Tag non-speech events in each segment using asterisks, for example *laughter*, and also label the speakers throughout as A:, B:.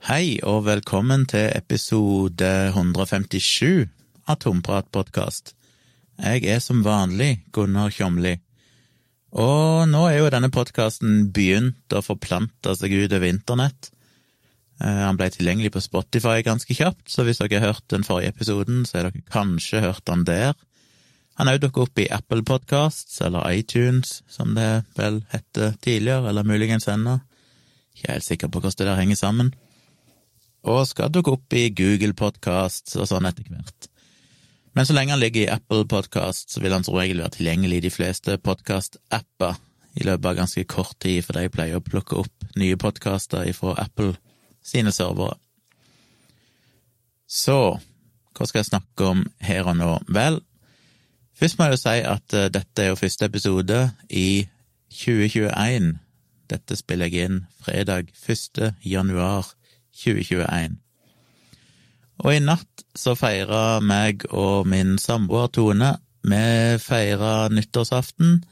A: Hei og velkommen til episode 157 av Tomprat-podkast. Jeg er som vanlig Gunnar Kjomli, og nå er jo denne podkasten begynt å forplante seg utover internett. Eh, han ble tilgjengelig på Spotify ganske kjapt, så hvis dere har hørt den forrige episoden, så har dere kanskje hørt han der. Han òg dukket opp i Apple Podcasts, eller iTunes, som det vel hette tidligere, eller muligens ennå. Ikke helt sikker på hvordan det der henger sammen. Og skal dukke opp i Google Podcasts og sånn etter hvert. Men så lenge han ligger i Apple Podcasts, så vil han som regel være tilgjengelig i de fleste podkast-apper i løpet av ganske kort tid, for de pleier å plukke opp nye podkaster fra Apple sine servere. Så hva skal jeg snakke om her og nå? Vel, først må jeg jo si at uh, dette er jo første episode i 2021. Dette spiller jeg inn fredag 1. januar 2021. Og i natt så feira meg og min samboer Tone Vi feira nyttårsaften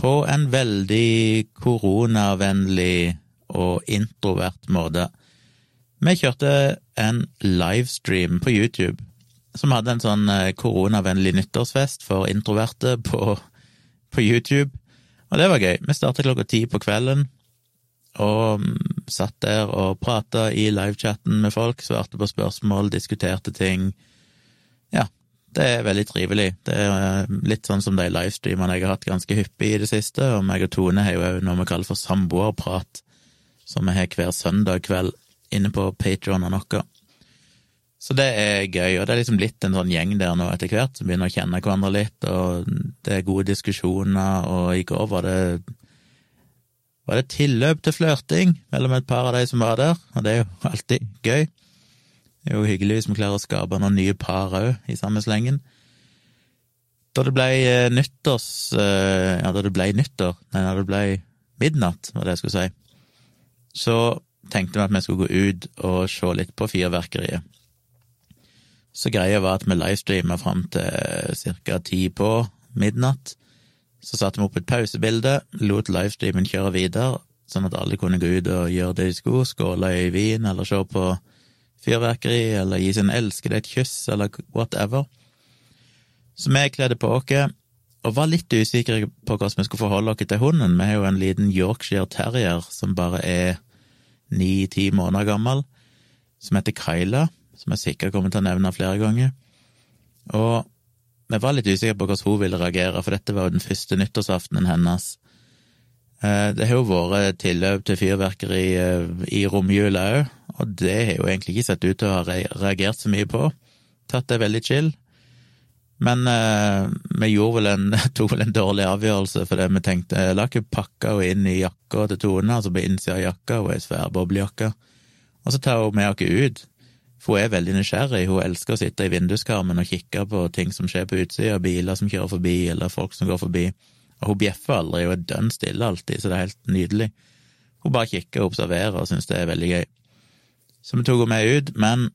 A: på en veldig koronavennlig og introvert måte. Vi kjørte en livestream på YouTube som hadde en sånn koronavennlig nyttårsfest for introverte på, på YouTube, og det var gøy. Vi starta klokka ti på kvelden og satt der og prata i livechatten med folk, svarte på spørsmål, diskuterte ting. Ja, det er veldig trivelig. Det er litt sånn som de livestreamene jeg har hatt ganske hyppig i det siste, og meg og Tone har jo noe vi kaller for samboerprat, som vi har hver søndag kveld inne på Patrionen noe. Så det er gøy, og det er liksom blitt en sånn gjeng der nå etter hvert, som begynner å kjenne hverandre litt, og det er gode diskusjoner, og i går var det var det tilløp til flørting mellom et par av de som var der, og det er jo alltid gøy. Det er jo hyggelig hvis vi klarer å skape noen nye par òg i samme slengen. Da det ble nyttårs... Ja, da det ble nyttår, nei, da det ble midnatt, var det jeg skulle si, så tenkte vi at vi skulle gå ut og se litt på fyrverkeriet. Så greia var at vi livestreama fram til ca. ti på midnatt. Så satte vi opp et pausebilde, lot livestreamen kjøre videre, sånn at alle kunne gå ut og gjøre det de skulle, skåle i vin, eller se på fyrverkeri, eller gi sin elskede et kyss, eller whatever. Så vi kledde på oss, og var litt usikre på hvordan vi skulle forholde oss til hunden. Vi har jo en liten Yorkshire terrier som bare er ni-ti måneder gammel, som heter Kyla, som jeg sikkert kommer til å nevne flere ganger. Og vi var litt usikker på hvordan hun ville reagere, for dette var jo den første nyttårsaftenen hennes. Det har jo vært tilløp til fyrverkeri i romjula òg, og det har jo egentlig ikke sett ut til å ha reagert så mye på. Tatt det veldig chill. Men vi gjorde vel en, *laughs* tok vel en dårlig avgjørelse, fordi vi tenkte La ikke pakke henne inn i jakka til Tone, altså på innsida av jakka, hun er svær boblejakke, og så tar hun med oss ut. For hun er veldig nysgjerrig, hun elsker å sitte i vinduskarmen og kikke på ting som skjer på utsida, biler som kjører forbi, eller folk som går forbi, og hun bjeffer aldri, hun er dønn stille alltid, så det er helt nydelig. Hun bare kikker og observerer og syns det er veldig gøy. Så vi tok henne med ut, men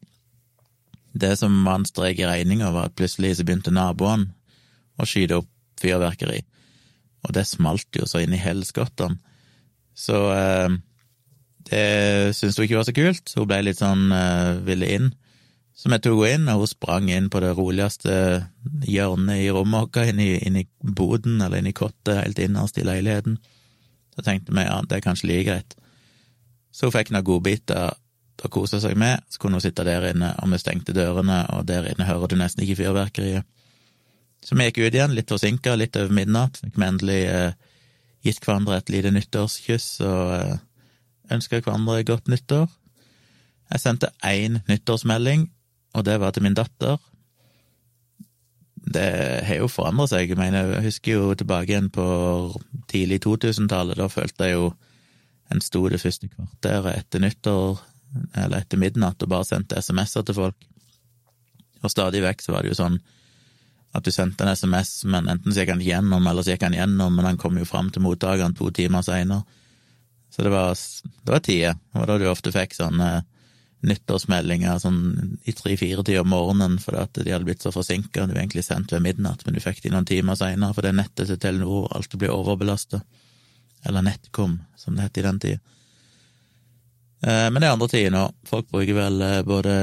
A: det som var en strek i regninga, var at plutselig så begynte naboene å skyte opp fyrverkeri, og det smalt jo så inn i helskottene. Så eh, det syntes hun ikke var så kult, hun ble litt sånn uh, ville inn. Så vi tok henne inn, og hun sprang inn på det roligste hjørnet i rommet vårt, inn, inn, i boden eller inn i kottet helt innerst i leiligheten. Så tenkte vi ja, det er kanskje like greit. Så hun fikk noen godbiter å kose seg med, så kunne hun sitte der inne, og vi stengte dørene, og der inne hører du nesten ikke fyrverkeriet. Så vi gikk ut igjen, litt forsinka, litt over midnatt, fikk vi endelig uh, gitt hverandre et lite nyttårskyss og uh, ønska hverandre godt nyttår. Jeg sendte én nyttårsmelding, og det var til min datter. Det har jo forandret seg. Jeg mener, jeg husker jo tilbake igjen på tidlig 2000-tallet. Da følte jeg jo en sto det første kvarteret etter nyttår, eller etter midnatt, og bare sendte SMS-er til folk. Og stadig vekk så var det jo sånn at du sendte en SMS, men enten så gikk han gjennom, eller så gikk han gjennom, men han kom jo fram til mottakeren to timer seinere. Så det var, det var tider. Det var da du ofte fikk sånne nyttårsmeldinger sånn i tre-fire-tida om morgenen fordi at de hadde blitt så forsinka. Du var egentlig sendt ved midnatt, men du fikk de noen timer seinere fordi nettet til Telenor alltid blir overbelasta. Eller NetCom, som det het i den tida. Eh, men det er andre tider nå. Folk bruker vel eh, både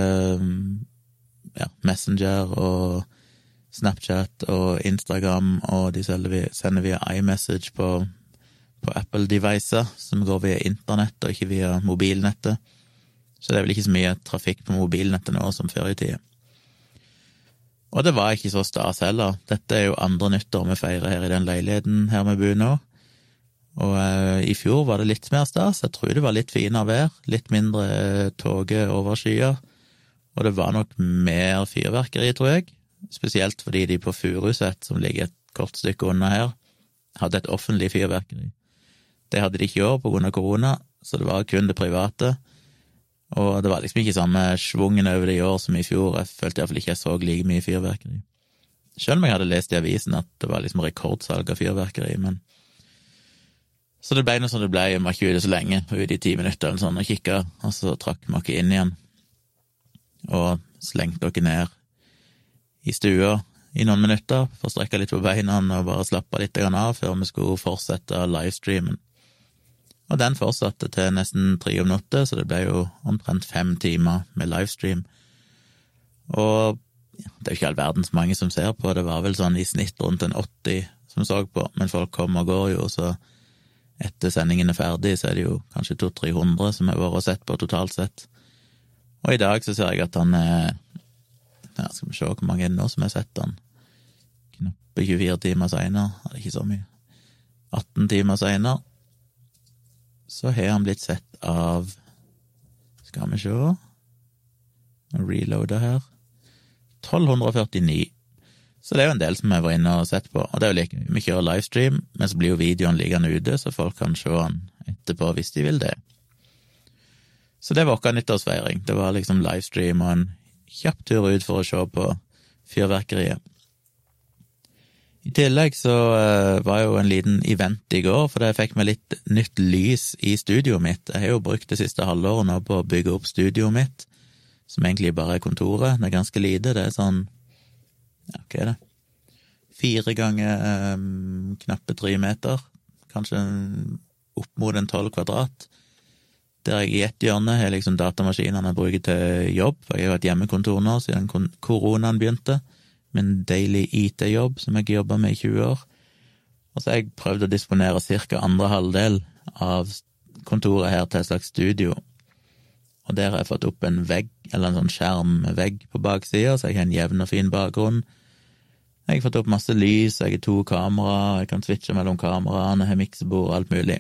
A: mm, ja, Messenger og Snapchat og Instagram, og de sender via iMessage på, på Apple-devicer, som går via internett og ikke via mobilnettet. Så det er vel ikke så mye trafikk på mobilnettet nå som før i tida. Og det var ikke så stas heller. Dette er jo andre nyttår vi feirer her i den leiligheten her vi bor nå. Og eh, i fjor var det litt mer stas. Jeg tror det var litt finere vær, litt mindre eh, tåke over skya. Og det var nok mer fyrverkeri, tror jeg. Spesielt fordi de på Furuset, som ligger et kort stykke unna her, hadde et offentlig fyrverkeri. Det hadde de ikke i år av korona, så det var kun det private. Og det var liksom ikke samme schwungen over det i år som i fjor. Jeg følte iallfall ikke jeg så like mye fyrverkeri. Selv om jeg hadde lest i avisen at det var liksom rekordsalg av fyrverkeri, men så det ble noe som det ble, jeg var ikke ute så lenge, ute i ti minutter eller sånn og kikka, og så trakk vi oss inn igjen og slengte oss ned i stua i noen minutter for å strekke litt på beina og bare slappe litt av før vi skulle fortsette livestreamen. Og den fortsatte til nesten tre om natta, så det ble jo omtrent fem timer med livestream. Og det er jo ikke all verdens mange som ser på, det var vel sånn i snitt rundt en 80 som så på, men folk kommer og går jo, så etter sendingen er ferdig, så er det jo kanskje 200-300 som har vært og sett på totalt sett. Og i dag så ser jeg at han er ja, Skal vi se hvor mange er det nå som har sett han? Knappe 24 timer seinere, er det ikke så mye. 18 timer seinere så har han blitt sett av Skal vi se Reloader her 1249. Så det er jo en del som jeg var inne og sett på, og det er jo like Vi kjører livestream, men så blir jo videoen liggende ute, så folk kan se den etterpå hvis de vil det. Så det var vår nyttårsfeiring. Det var liksom livestream og en kjapp tur ut for å se på fyrverkeriet. I tillegg så uh, var jo en liten event i går, for jeg fikk meg litt nytt lys i studioet mitt. Jeg har jo brukt det siste halvåret nå på å bygge opp studioet mitt, som egentlig bare er kontoret. Det er ganske lite. Det er sånn ja, hva er det, fire ganger um, knappe tre meter, kanskje opp mot en tolv kvadrat. Der jeg i ett hjørne har liksom datamaskinene jeg bruker til jobb, for jeg har jo hatt hjemmekontor nå siden koronaen begynte, min daily IT-jobb som jeg jobba med i 20 år. Og så har jeg prøvd å disponere ca. andre halvdel av kontoret her til et slags studio. Og der har jeg fått opp en vegg, eller en sånn skjermvegg på baksida, så jeg har en jevn og fin bakgrunn. Jeg har fått opp masse lys, jeg har to kamera, jeg kan switche mellom kameraene, har miksebord og alt mulig.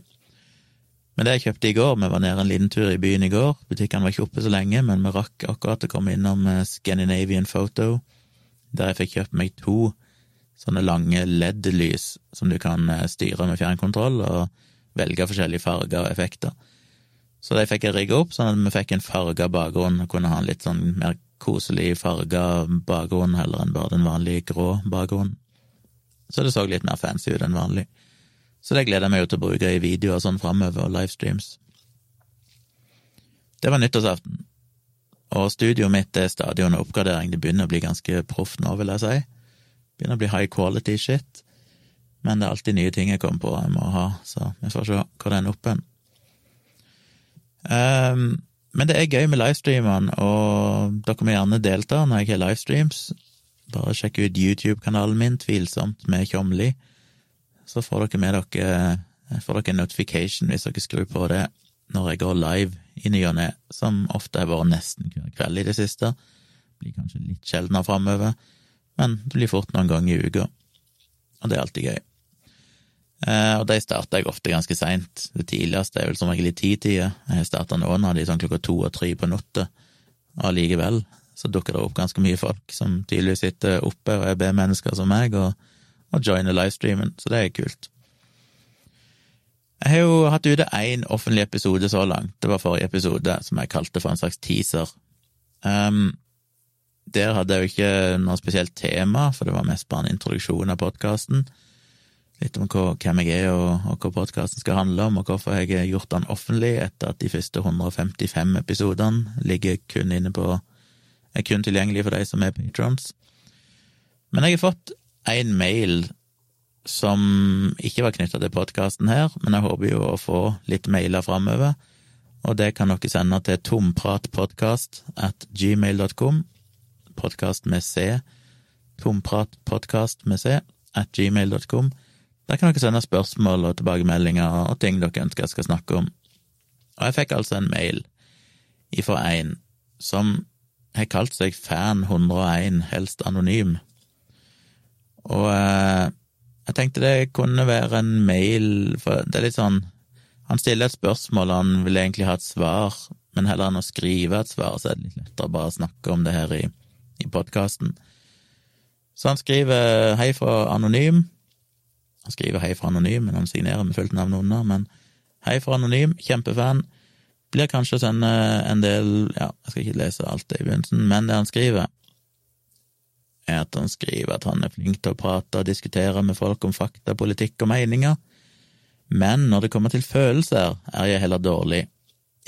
A: Men det jeg kjøpte i går, vi var nede en liten tur i byen i går, butikkene var ikke oppe så lenge, men vi rakk akkurat å komme innom eh, Scandinavian Photo, der jeg fikk kjøpt meg to sånne lange LED-lys som du kan eh, styre med fjernkontroll, og velge forskjellige farger og effekter. Så de fikk jeg rigga opp, sånn at vi fikk en farga bakgrunn og kunne ha en litt sånn mer koselig farga bakgrunn heller enn bare den vanlige grå bakgrunnen. Så det så litt mer fancy ut enn vanlig. Så det gleder jeg meg jo til å bruke i videoer sånn framover, og livestreams. Det var nyttårsaften. Og studioet mitt er stadig under oppgradering. Det begynner å bli ganske proft nå, vil jeg si. Begynner å bli high quality shit. Men det er alltid nye ting jeg kommer på jeg må ha, så vi får se hvor den oppe hen. Um, men det er gøy med livestreamene, og dere må gjerne delta når jeg har livestreams. Bare sjekk ut YouTube-kanalen min, Tvilsomt med Tjomli. Så får dere med dere får dere en notification hvis dere skrur på det når jeg går live i ny og ne, som ofte har vært nesten hver kveld i det siste. Blir kanskje litt sjeldnere framover, men det blir fort noen ganger i uka. Og det er alltid gøy. Eh, og de starter jeg ofte ganske seint. Det tidligste er vel som regel i titida. Jeg starter noen av de sånn klokka to og tre på natta. Allikevel så dukker det opp ganske mye folk som tydeligvis sitter oppe og er B-mennesker som meg, og, og joiner livestreamen, så det er kult. Jeg har jo hatt ute én offentlig episode så langt. Det var forrige episode, som jeg kalte for en slags teaser. Um, der hadde jeg jo ikke noe spesielt tema, for det var mest bare en introduksjon av podkasten litt om hvem jeg er og, og hva podkasten skal handle om, og hvorfor jeg har gjort den offentlig etter at de første 155 episodene ligger kun inne på er kun tilgjengelig for de som er patrons. Men jeg har fått en mail som ikke var knytta til podkasten her, men jeg håper jo å få litt mailer framover. og det kan dere sende til tompratpodkast at gmail.com, podkast med C, tompratpodkast med C at gmail.com. Der kan dere sende spørsmål og tilbakemeldinger og ting dere ønsker jeg skal snakke om. Og jeg fikk altså en mail ifra en som har kalt seg Fan101, helst anonym. Og eh, jeg tenkte det kunne være en mail, for det er litt sånn Han stiller et spørsmål, han vil egentlig ha et svar, men heller enn å skrive et svar, så er det litt lettere å bare snakke om det her i, i podkasten. Så han skriver hei fra Anonym. Han skriver hei fra Anonym, men han signerer med fullt navn under. Men hei fra Anonym, kjempefan. Blir kanskje å sende en del Ja, jeg skal ikke lese alt det i begynnelsen, men det han skriver, er at han skriver at han er flink til å prate og diskutere med folk om fakta, politikk og meninger, men når det kommer til følelser, er jeg heller dårlig.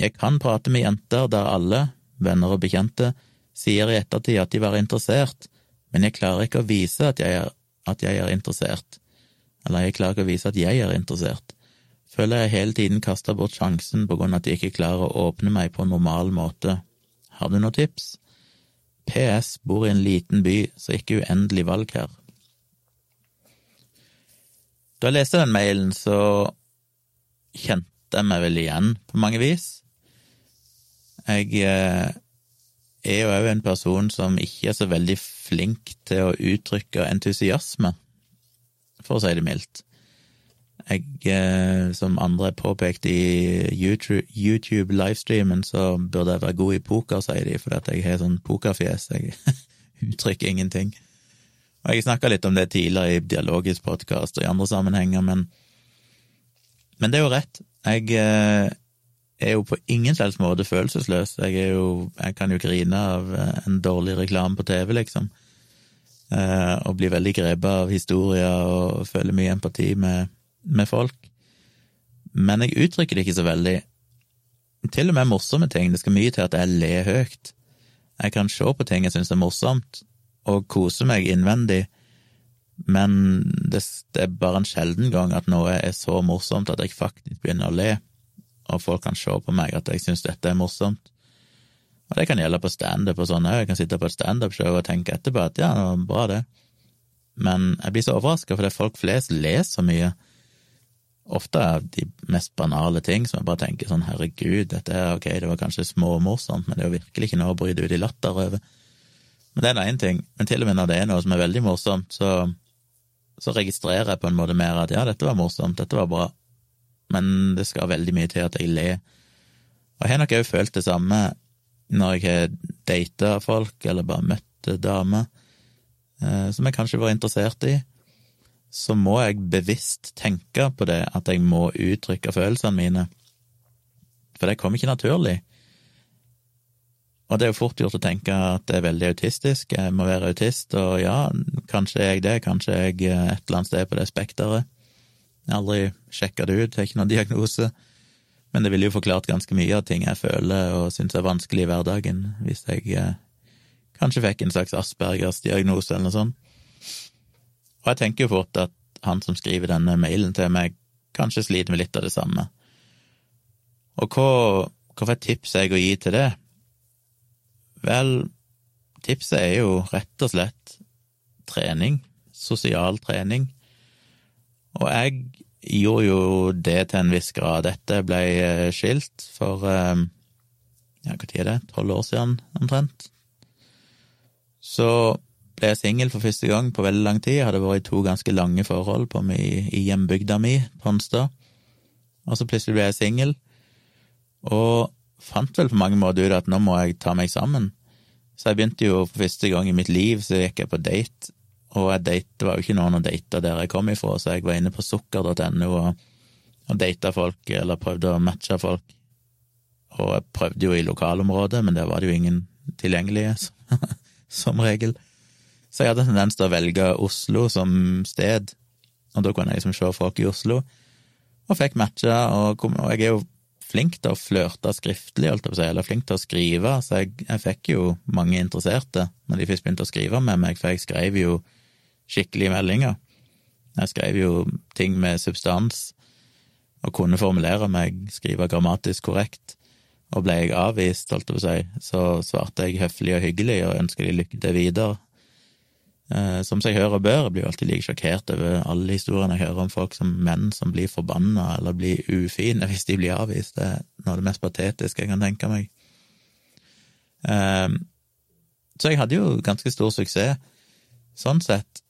A: Jeg kan prate med jenter der alle, venner og bekjente, sier i ettertid at de var interessert, men jeg klarer ikke å vise at jeg er, at jeg er interessert, eller jeg klarer ikke å vise at jeg er interessert. Føler jeg hele tiden kaster bort sjansen på grunn av at jeg ikke klarer å åpne meg på en normal måte. Har du noen tips? PS bor i en liten by, så ikke uendelig valg her. Da jeg leste den mailen, så kjente jeg meg vel igjen på mange vis. Jeg eh, er jo òg en person som ikke er så veldig flink til å uttrykke entusiasme, for å si det mildt. Jeg, eh, som andre påpekte i YouTube-livestreamen, så burde jeg være god i poker, sier de, fordi at jeg har sånn pokerfjes. Jeg *laughs* uttrykker ingenting. Og jeg snakka litt om det tidligere i Dialogisk podkast og i andre sammenhenger, men, men det er jo rett. Jeg eh, er jo på ingen slags måte følelsesløs. Jeg, jo, jeg kan jo grine av eh, en dårlig reklame på TV, liksom, og bli veldig grepet av historier og føler mye empati med med folk, men jeg uttrykker det ikke så veldig. Til og med morsomme ting. Det skal mye til at jeg ler høyt. Jeg kan se på ting jeg syns er morsomt, og kose meg innvendig, men det, det, er bare en sjelden gang at noe er så morsomt at jeg faktisk begynner å le, og folk kan se på meg at jeg syns dette er morsomt. Og det kan gjelde på standup og sånn òg. Jeg kan sitte på et standup-show og tenke etterpå at ja, det var bra, det. Men jeg blir så overraska fordi folk flest ler så mye ofte er de mest banale ting som jeg bare tenker sånn herregud, dette er ok, det var kanskje småmorsomt, men det er jo virkelig ikke noe å bryte ut i latter over. Men det er nå én ting. Men til og med når det er noe som er veldig morsomt, så, så registrerer jeg på en måte mer at ja, dette var morsomt, dette var bra, men det skal veldig mye til at jeg ler. Og jeg har nok òg følt det samme når jeg har data folk, eller bare møtt damer, eh, som jeg kanskje var interessert i så må jeg bevisst tenke på det, at jeg må uttrykke følelsene mine. For det kommer ikke naturlig. Og det er jo fort gjort å tenke at det er veldig autistisk, jeg må være autist, og ja, kanskje er jeg det, kanskje er jeg et eller annet sted på det spekteret. Aldri sjekka det ut, har ikke noen *laughs* diagnose, men det ville jo forklart ganske mye av ting jeg føler og syns er vanskelig i hverdagen, hvis jeg eh, kanskje fikk en slags Aspergers diagnose eller noe sånt. Og jeg tenker jo fort at han som skriver denne mailen til meg, kanskje sliter med litt av det samme. Og hva, hva for tips er jeg å gi til det? Vel, tipset er jo rett og slett trening, sosial trening. Og jeg gjorde jo det til en viss grad. Dette ble eh, skilt for eh, ja, hva tid er det, tolv år siden omtrent. Så ble jeg singel for første gang på veldig lang tid. Jeg hadde vært i to ganske lange forhold meg i, hjembygda mi, Ponstad. Og så plutselig ble jeg singel, og fant vel på mange måter ut at nå må jeg ta meg sammen. Så jeg begynte jo for første gang i mitt liv, så gikk jeg på date, og jeg date, det var jo ikke noen å date der jeg kom ifra, så jeg var inne på sukker.no og, og data folk, eller prøvde å matche folk. Og jeg prøvde jo i lokalområdet, men der var det jo ingen tilgjengelige, *laughs* som regel. Så jeg hadde tendens til å velge Oslo som sted, og da kunne jeg liksom se folk i Oslo, og fikk matcha, og, og jeg er jo flink til å flørte skriftlig, holdt jeg på å si, eller flink til å skrive, så jeg, jeg, fikk jo mange interesserte når de først begynte å skrive med meg, for jeg skrev jo skikkelige meldinger. Jeg skrev jo ting med substans, og kunne formulere meg, skrive grammatisk korrekt. Og ble jeg avvist, holdt jeg på å si, så svarte jeg høflig og hyggelig og ønska de lykke til videre. Eh, som seg hør og bør, jeg blir jo alltid like sjokkert over alle historiene jeg hører om folk som menn som blir forbanna eller blir ufine *laughs* hvis de blir avvist. Det er noe av det mest patetiske jeg kan tenke meg. Um, så jeg hadde jo ganske stor suksess, sånn sett.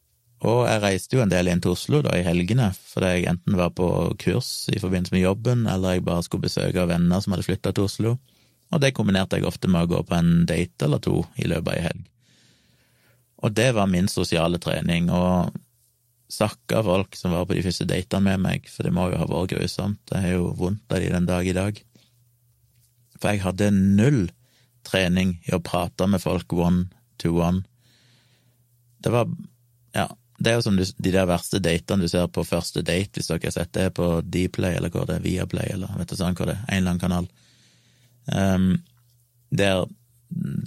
A: Og jeg reiste jo en del inn til Oslo da i helgene, fordi jeg enten var på kurs i forbindelse med jobben, eller jeg bare skulle besøke venner som hadde flytta til Oslo. Og det kombinerte jeg ofte med å gå på en date eller to i løpet av ei helg. Og det var min sosiale trening, og sakka folk som var på de første datene med meg, for det må jo ha vært grusomt, det er jo vondt av de den dag i dag. For jeg hadde null trening i å prate med folk one to one. Det var Ja, det er jo som de der verste datene du ser på første date, hvis dere har sett det på Dplay, eller hvor det er, Viaplay, eller vet du sånn hva det er, en eller annen kanal. Um, der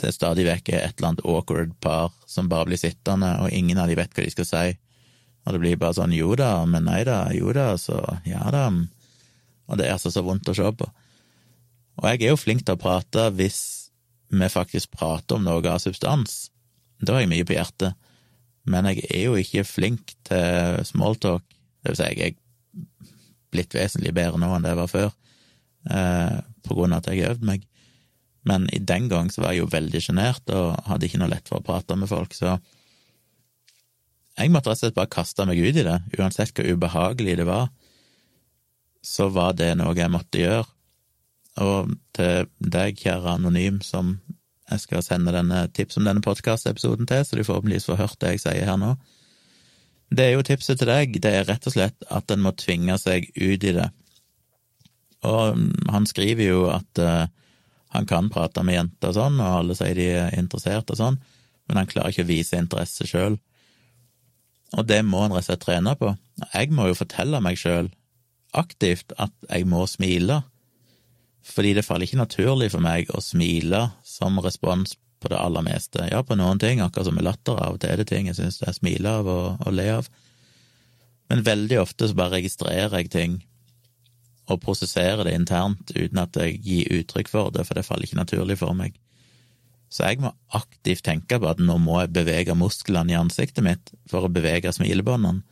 A: det stadig vekk er et eller annet awkward par som bare blir sittende, og ingen av de vet hva de skal si. Og det blir bare sånn jo da, men nei da, jo da, så ja da. Og det er altså så vondt å se på. Og jeg er jo flink til å prate hvis vi faktisk prater om noe av substans. Da har jeg mye på hjertet. Men jeg er jo ikke flink til smalltalk. Det vil si, jeg er blitt vesentlig bedre nå enn det jeg var før, eh, på grunn av at jeg har øvd meg men i den gang så var jeg jo veldig sjenert og hadde ikke noe lett for å prate med folk, så jeg måtte rett og slett bare kaste meg ut i det, uansett hvor ubehagelig det var, så var det noe jeg måtte gjøre. Og til deg, kjære anonym, som jeg skal sende denne tips om denne podkastepisoden til, så du forhåpentligvis får hørt det jeg sier her nå. Det er jo tipset til deg, det er rett og slett at en må tvinge seg ut i det. Og han skriver jo at uh, han kan prate med jenter og sånn, og alle sier de er interessert og sånn, men han klarer ikke å vise interesse sjøl. Og det må han rett og slett trene på. Jeg må jo fortelle meg sjøl aktivt at jeg må smile, fordi det faller ikke naturlig for meg å smile som respons på det aller meste. Ja, på noen ting, akkurat som med latter, av og til er det ting jeg syns det er smile av og, og le av, men veldig ofte så bare registrerer jeg ting og prosessere det internt uten at jeg gir uttrykk for det, for det faller ikke naturlig for meg. Så jeg må aktivt tenke på at nå må jeg bevege musklene i ansiktet mitt for å bevege smilebåndene.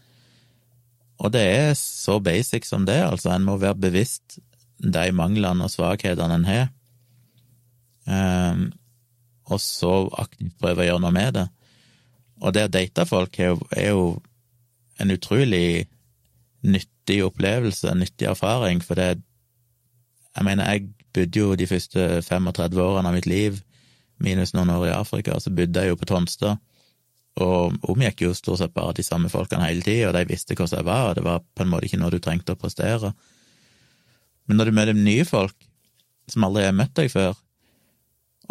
A: Og det er så basic som det, altså. En må være bevisst de manglene og svakhetene en har, um, og så aktivt prøve å gjøre noe med det. Og det å date folk er jo, er jo en utrolig nyttig opplevelse, nyttig erfaring, for det Jeg mener, jeg bodde jo de første 35 årene av mitt liv, minus noen år i Afrika, så bodde jeg jo på Tonstad, og omgikk jo stort sett bare de samme folkene hele tida, og de visste hvordan jeg var, og det var på en måte ikke noe du trengte å prestere. Men når du møter nye folk som aldri har møtt deg før,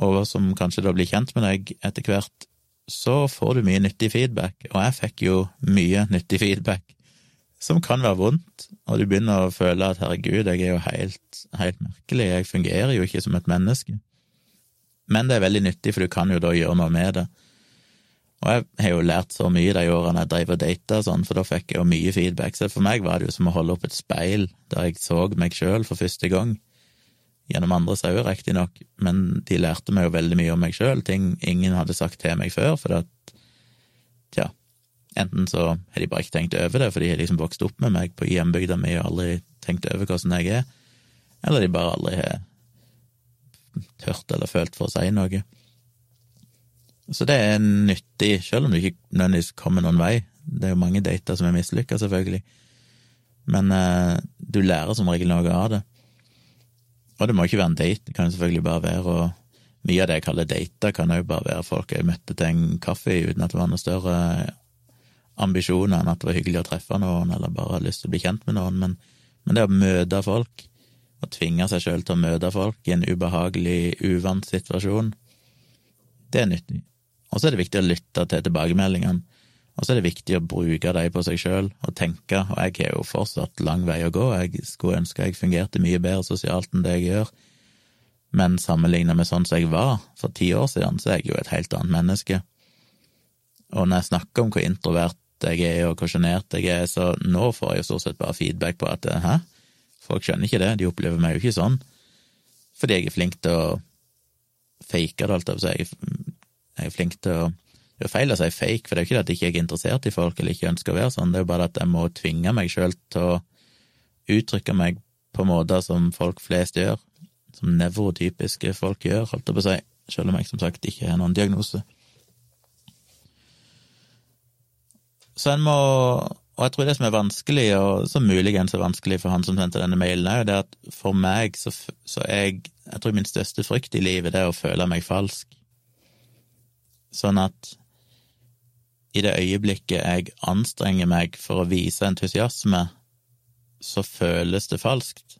A: og som kanskje da blir kjent med deg etter hvert, så får du mye nyttig feedback, og jeg fikk jo mye nyttig feedback som kan være vondt, og du begynner å føle at herregud, jeg er jo helt, helt merkelig, jeg fungerer jo ikke som et menneske. Men det er veldig nyttig, for du kan jo da gjøre noe med det. Og jeg har jo lært så mye de årene jeg drev og data sånn, for da fikk jeg jo mye feedback. Så for meg var det jo som å holde opp et speil der jeg så meg sjøl for første gang. Gjennom andres øyne, riktignok, men de lærte meg jo veldig mye om meg sjøl, ting ingen hadde sagt til meg før, for at, tja, Enten så har de bare ikke tenkt over det, for de har liksom vokst opp med meg på hjembygda mi og aldri tenkt over hvordan jeg er, eller de bare aldri har tørt eller følt for å si noe. Så det er nyttig, selv om du ikke nødvendigvis kommer noen vei. Det er jo mange dater som er mislykka, selvfølgelig, men eh, du lærer som regel noe av det. Og det må ikke være en date, det kan selvfølgelig bare være å Mye av det jeg kaller dater, kan jo bare være folk jeg møtte til en kaffe uten at det var noe større ambisjoner enn at det var hyggelig å treffe noen, eller bare hadde lyst til å bli kjent med noen, men, men det å møte folk, å tvinge seg sjøl til å møte folk i en ubehagelig, uvant situasjon, det er nyttig. Og så er det viktig å lytte til tilbakemeldingene, og så er det viktig å bruke dem på seg sjøl og tenke, og jeg har jo fortsatt lang vei å gå, jeg skulle ønske jeg fungerte mye bedre sosialt enn det jeg gjør, men sammenlignet med sånn som jeg var for ti år siden, så er jeg jo et helt annet menneske. Og når jeg snakker om hvor introvert jeg er, og hvor sjenert jeg er, så nå får jeg jo stort sett bare feedback på at hæ, folk skjønner ikke det, de opplever meg jo ikke sånn. fordi jeg er flink til å fake det, alt av å. Jeg er flink til å Det er feil å si fake, for det er jo ikke det at jeg ikke er interessert i folk eller ikke ønsker å være sånn, det er jo bare at jeg må tvinge meg sjøl til å uttrykke meg på måter som folk flest gjør, som nevrotypiske folk gjør, holdt jeg på å si, selv om jeg som sagt ikke har noen diagnose. Så en må og jeg tror det som er vanskelig, og som muligens er vanskelig for han som sendte denne mailen, er jo det at for meg så, så jeg Jeg tror min største frykt i livet det er å føle meg falsk. Sånn at i det øyeblikket jeg anstrenger meg for å vise entusiasme, så føles det falskt.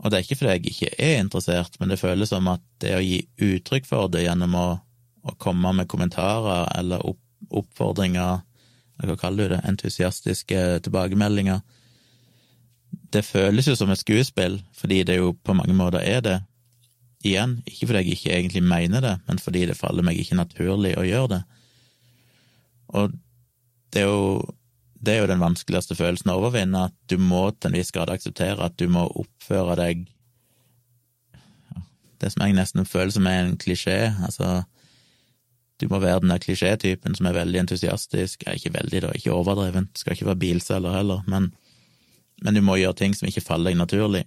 A: Og det er ikke fordi jeg ikke er interessert, men det føles som at det å gi uttrykk for det gjennom å, å komme med kommentarer eller opp, oppfordringer hva kaller du det, entusiastiske tilbakemeldinger. Det føles jo som et skuespill, fordi det jo på mange måter er det. Igjen, ikke fordi jeg ikke egentlig mener det, men fordi det faller meg ikke naturlig å gjøre det. Og det er jo, det er jo den vanskeligste følelsen å overvinne, at du må til en viss grad akseptere at du må oppføre deg Det som jeg nesten føler som er en klisjé, altså du må være den der klisjétypen som er veldig entusiastisk, er ikke veldig, da, ikke overdrevent, skal ikke være bilselger heller, men, men, du må gjøre ting som ikke faller deg naturlig.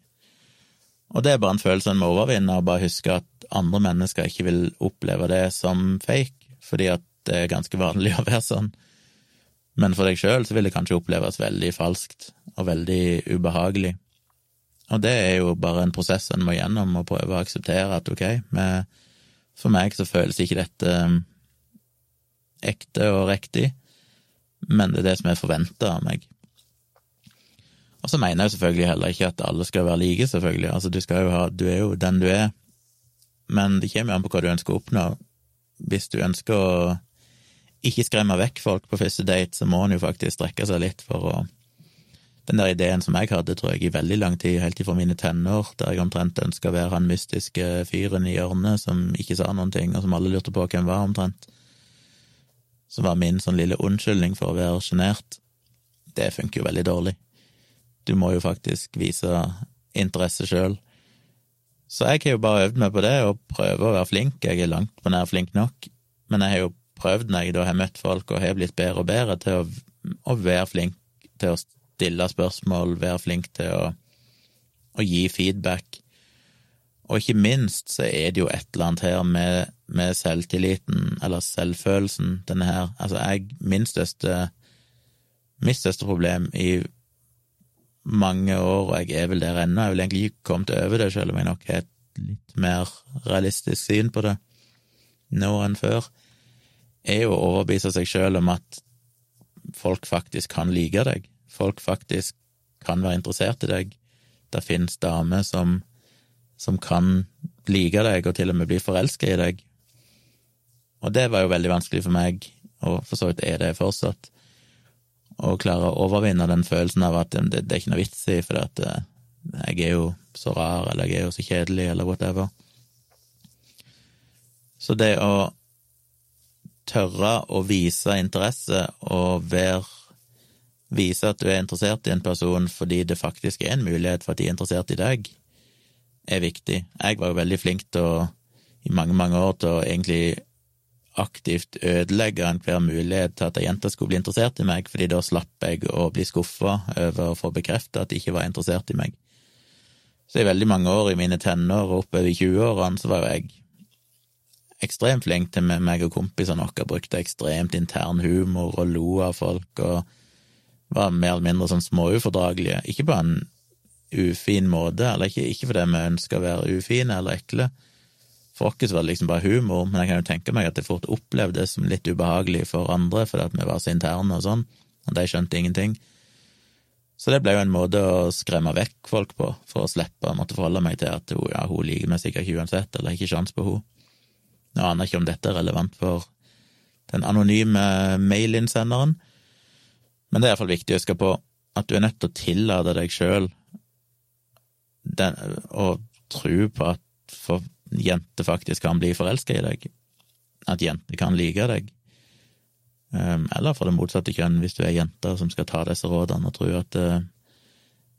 A: Og det er bare en følelse en må overvinne, og bare huske at andre mennesker ikke vil oppleve det som fake, fordi at det er ganske vanlig å være sånn. Men for deg sjøl så vil det kanskje oppleves veldig falskt og veldig ubehagelig. Og det er jo bare en prosess en må gjennom, og prøve å akseptere at ok, med, for meg så føles ikke dette ekte og riktig, men det er det som er forventa av meg. Og så mener jeg selvfølgelig heller ikke at alle skal være like, selvfølgelig. Altså, du ha Du er jo den du er, men det kommer jo an på hva du ønsker å oppnå. Hvis du ønsker å ikke skremme vekk folk på første date, så må en jo faktisk strekke seg litt for å Den der ideen som jeg hadde, tror jeg, i veldig lang tid, helt ifra mine tenår, der jeg omtrent ønska å være han mystiske fyren i hjørnet som ikke sa noen ting, og som alle lurte på hvem var, omtrent som var min sånn lille unnskyldning for å være sjenert, det funker jo veldig dårlig. Du må jo faktisk vise interesse sjøl. Så jeg har jo bare øvd meg på det, og prøver å være flink. Jeg er langt på nær flink nok, men jeg har jo prøvd når jeg da har møtt folk og har blitt bedre og bedre til å, å være flink til å stille spørsmål, være flink til å, å gi feedback. Og ikke minst så er det jo et eller annet her med, med selvtilliten, eller selvfølelsen, denne her. Altså, jeg Min største Mitt største problem i mange år, og jeg er vel der ennå, jeg vil egentlig ikke kommet over det, selv om jeg nok har et litt mer realistisk syn på det nå enn før, er jo å overbevise seg selv om at folk faktisk kan like deg. Folk faktisk kan være interessert i deg. Det finnes damer som som kan like deg og til og med bli forelska i deg. Og det var jo veldig vanskelig for meg, og for så vidt er det fortsatt, å klare å overvinne den følelsen av at det, det er ikke noe vits i, for at eh, jeg er jo så rar, eller jeg er jo så kjedelig, eller whatever. Så det å tørre å vise interesse og være Vise at du er interessert i en person fordi det faktisk er en mulighet for at de er interessert i deg, er viktig. Jeg var jo veldig flink til å, i mange, mange år, til å egentlig aktivt ødelegge enhver mulighet til at ei jente skulle bli interessert i meg, fordi da slapp jeg å bli skuffa over å få bekrefta at de ikke var interessert i meg. Så i veldig mange år i mine tenår og oppover i 20-årene så var jo jeg ekstremt flink til meg og kompisene våre, brukte ekstremt intern humor og lo av folk og var mer eller mindre sånn småufordragelige. Ikke på en ufin måte, eller ikke, ikke fordi vi ønsker å være ufine eller ekle. For oss var det liksom bare humor, men jeg kan jo tenke meg at det fort opplevdes som litt ubehagelig for andre fordi at vi var så interne og sånn, og de skjønte ingenting. Så det ble jo en måte å skremme vekk folk på, for å slippe å måtte forholde meg til at ja, hun liker meg sikkert ikke uansett, eller ikke sjans på henne. Nå aner jeg ikke om dette er relevant for den anonyme mailinnsenderen, men det er iallfall viktig å huske på at du er nødt til å tillate deg sjøl å tro på at for jenter faktisk kan bli forelska i deg, at jenter kan like deg, um, eller for det motsatte kjønn, hvis du er jente som skal ta disse rådene og tro at uh,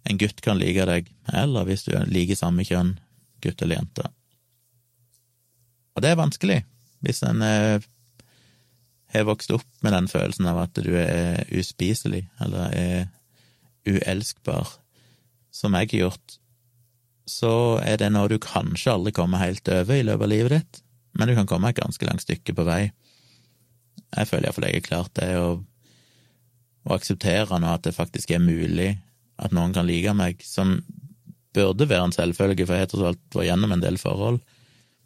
A: en gutt kan like deg, eller hvis du liker samme kjønn, gutt eller jente. Og det er vanskelig, hvis en eh, har vokst opp med den følelsen av at du er uspiselig, eller er uelskbar, som jeg har gjort, så er det noe du kanskje aldri kommer helt over i løpet av livet ditt, men du kan komme et ganske langt stykke på vei. Jeg føler iallfall jeg har klart det, å, å akseptere nå at det faktisk er mulig at noen kan like meg, som burde være en selvfølge, for jeg har tross alt vært gjennom en del forhold,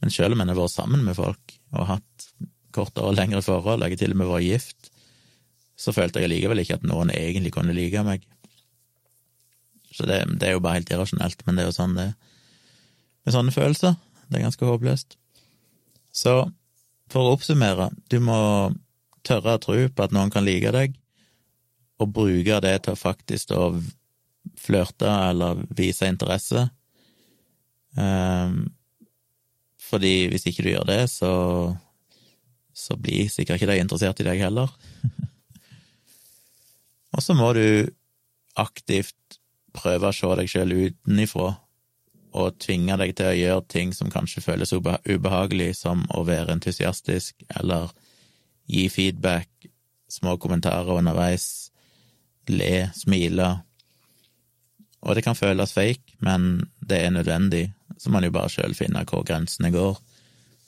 A: men selv om en har vært sammen med folk og hatt kortere og lengre forhold, jeg har til og med vært gift, så følte jeg likevel ikke at noen egentlig kunne like meg. Så det, det, er jo bare helt irrasjonelt, men det er jo sånn det. Med sånne følelser. Det er ganske håpløst. Så for å oppsummere, du må tørre å tro på at noen kan like deg, og bruke det til å faktisk å flørte eller vise interesse. Um, fordi hvis ikke du gjør det, så så blir sikkert ikke de interessert i deg heller. *laughs* og så må du aktivt prøve å se deg sjøl utenifra og tvinge deg til å gjøre ting som kanskje føles ubehagelig, som å være entusiastisk eller gi feedback, små kommentarer underveis, le, smile. Og det kan føles fake, men det er nødvendig. Så man jo bare sjøl finner hvor grensene går.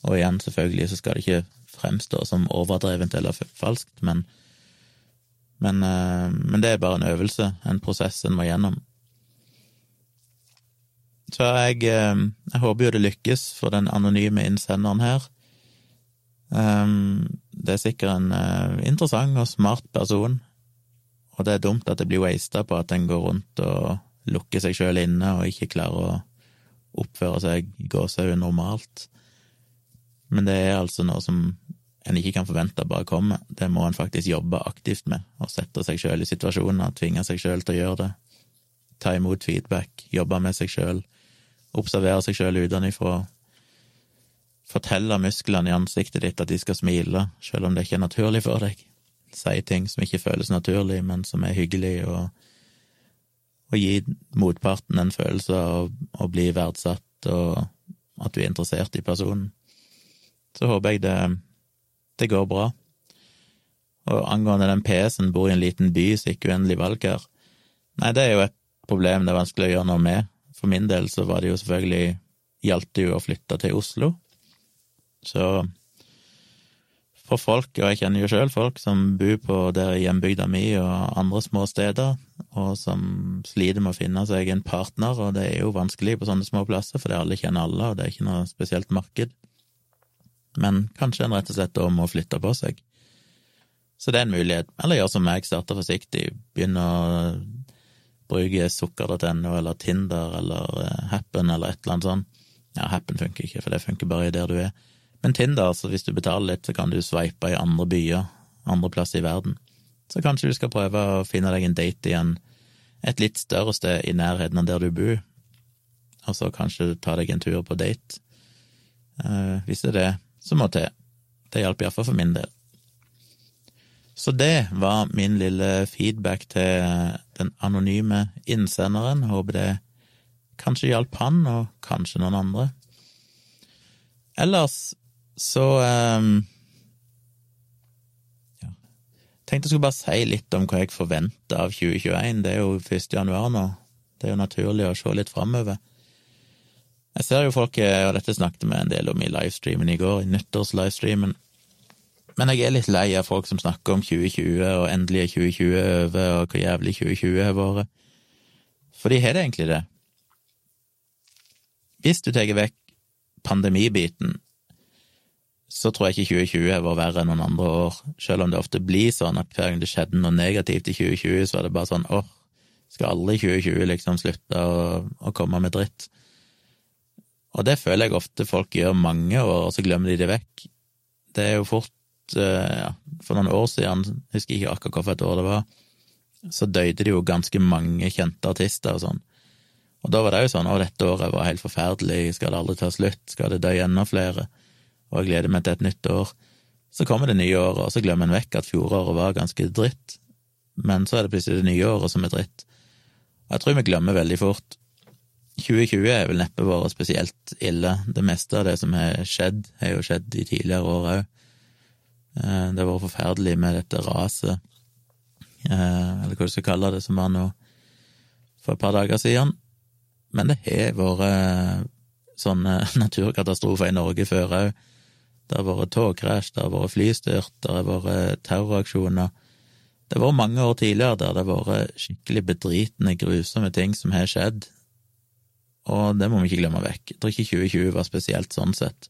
A: Og igjen, selvfølgelig, så skal det ikke fremstå som overdrevent eller falskt, men, men, eh, men, det er bare en øvelse, en prosess en må gjennom. Så jeg, eh, jeg håper jo det lykkes for den anonyme innsenderen her. Eh, det er sikkert en interessant og smart person, og det er dumt at det blir wasta på at en går rundt og lukker seg sjøl inne og ikke klarer å oppføre seg gåsehud normalt. Men det er altså noe som en ikke kan forvente bare komme. Det må en faktisk jobbe aktivt med, og sette seg sjøl i situasjoner, tvinge seg sjøl til å gjøre det. Ta imot feedback, jobbe med seg sjøl, observere seg sjøl utenfra. Fortelle musklene i ansiktet ditt at de skal smile, sjøl om det ikke er naturlig for deg. Si ting som ikke føles naturlig, men som er hyggelig, og, og gi motparten en følelse av å bli verdsatt, og at du er interessert i personen så håper jeg det, det går bra. Og angående den PC-en, bor i en liten by, så ikke uendelig valg her. Nei, det er jo et problem det er vanskelig å gjøre noe med. For min del så var det jo selvfølgelig Gjaldt det jo å flytte til Oslo. Så for folk, og jeg kjenner jo sjøl folk som bor på der hjembygda mi og andre små steder, og som sliter med å finne seg en partner, og det er jo vanskelig på sånne små plasser, for det alle kjenner alle, og det er ikke noe spesielt marked men kanskje en rett og slett da må flytte på seg. Så det er en mulighet. Eller gjør som meg, starte forsiktig, begynne å bruke sukker.no eller Tinder eller eh, Happen eller et eller annet sånt. Ja, Happen funker ikke, for det funker bare der du er. Men Tinder, så hvis du betaler litt, så kan du sveipe i andre byer, andre plasser i verden. Så kanskje du skal prøve å finne deg en date igjen et litt større sted i nærheten av der du bor, og så kanskje ta deg en tur på date. Uh, hvis det er det som må til. Det hjalp iallfall for min del. Så det var min lille feedback til den anonyme innsenderen. Håper det kanskje hjalp han, og kanskje noen andre. Ellers så um, ja. Tenkte jeg skulle bare si litt om hva jeg forventer av 2021. Det er jo 1. januar nå. Det er jo naturlig å se litt framover. Jeg ser jo folk, eh, og dette snakket vi en del om i livestreamen i går, i nyttårslivestreamen, men jeg er litt lei av folk som snakker om 2020, og endelig er 2020 over, og hvor jævlig 2020 har vært. For de har det egentlig det. Hvis du tar vekk pandemibiten, så tror jeg ikke 2020 har vært verre enn noen andre år, selv om det ofte blir sånn at hver gang det skjedde noe negativt i 2020, så er det bare sånn åh, skal alle i 2020 liksom slutte å, å komme med dritt? Og det føler jeg ofte folk gjør mange år, og så glemmer de det vekk. Det er jo fort ja, For noen år siden, husker ikke akkurat hvilket år det var, så døde det jo ganske mange kjente artister og sånn. Og da var det jo sånn å, dette året var helt forferdelig, skal det aldri ta slutt, skal det dø enda flere, og jeg gleder meg til et nytt år. Så kommer det nye året, og så glemmer en vekk at fjoråret var ganske dritt, men så er det plutselig det nye året som er dritt. Og jeg tror vi glemmer veldig fort. 2020 er vel neppe vært spesielt ille. Det meste av det som har skjedd, har jo skjedd i tidligere år òg. Eh, det har vært forferdelig med dette raset, eh, eller hva du skal kalle det, som var nå for et par dager siden. Men det har vært sånne *laughs* naturkatastrofer i Norge før òg. Det har vært togkrasj, det har vært flystyrt, det har vært terroraksjoner. Det har vært mange år tidligere der det har vært skikkelig bedritne, grusomme ting som har skjedd, og det må vi ikke glemme vekk. Jeg tror ikke 2020 var spesielt sånn sett.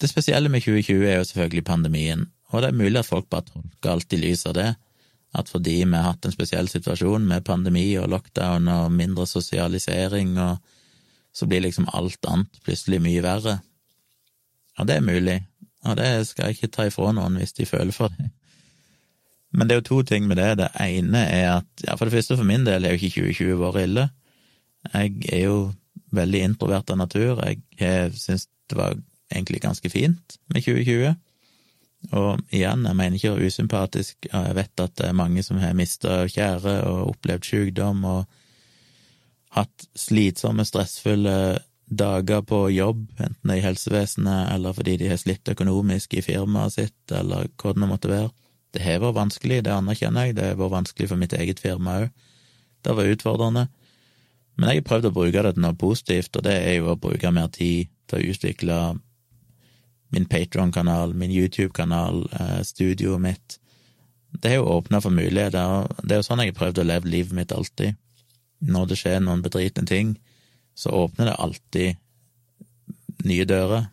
A: Det spesielle med 2020 er jo selvfølgelig pandemien, og det er mulig at folk bare tolker alt i lys av det, at fordi vi har hatt en spesiell situasjon med pandemi og lockdown og mindre sosialisering, og så blir liksom alt annet plutselig mye verre. Og det er mulig, og det skal jeg ikke ta ifra noen hvis de føler for det. Men det er jo to ting med det. Det ene er at, ja, for det første for min del er jo ikke 2020 vært ille. Jeg er jo veldig introvert av natur. Jeg syns det var egentlig ganske fint med 2020. Og igjen, jeg mener ikke å være usympatisk, jeg vet at det er mange som har mista kjære og opplevd sykdom og hatt slitsomme, stressfulle dager på jobb, enten det er i helsevesenet eller fordi de har slitt økonomisk i firmaet sitt, eller hva det måtte være. Det har vært vanskelig, det anerkjenner jeg, det har vært vanskelig for mitt eget firma òg. Det var utfordrende. Men jeg har prøvd å bruke det til noe positivt, og det er jo å bruke mer tid til å utvikle min Patron-kanal, min YouTube-kanal, eh, studioet mitt. Det har jo åpna for muligheter, og det er jo sånn jeg har prøvd å leve livet mitt alltid. Når det skjer noen bedritne ting, så åpner det alltid nye dører.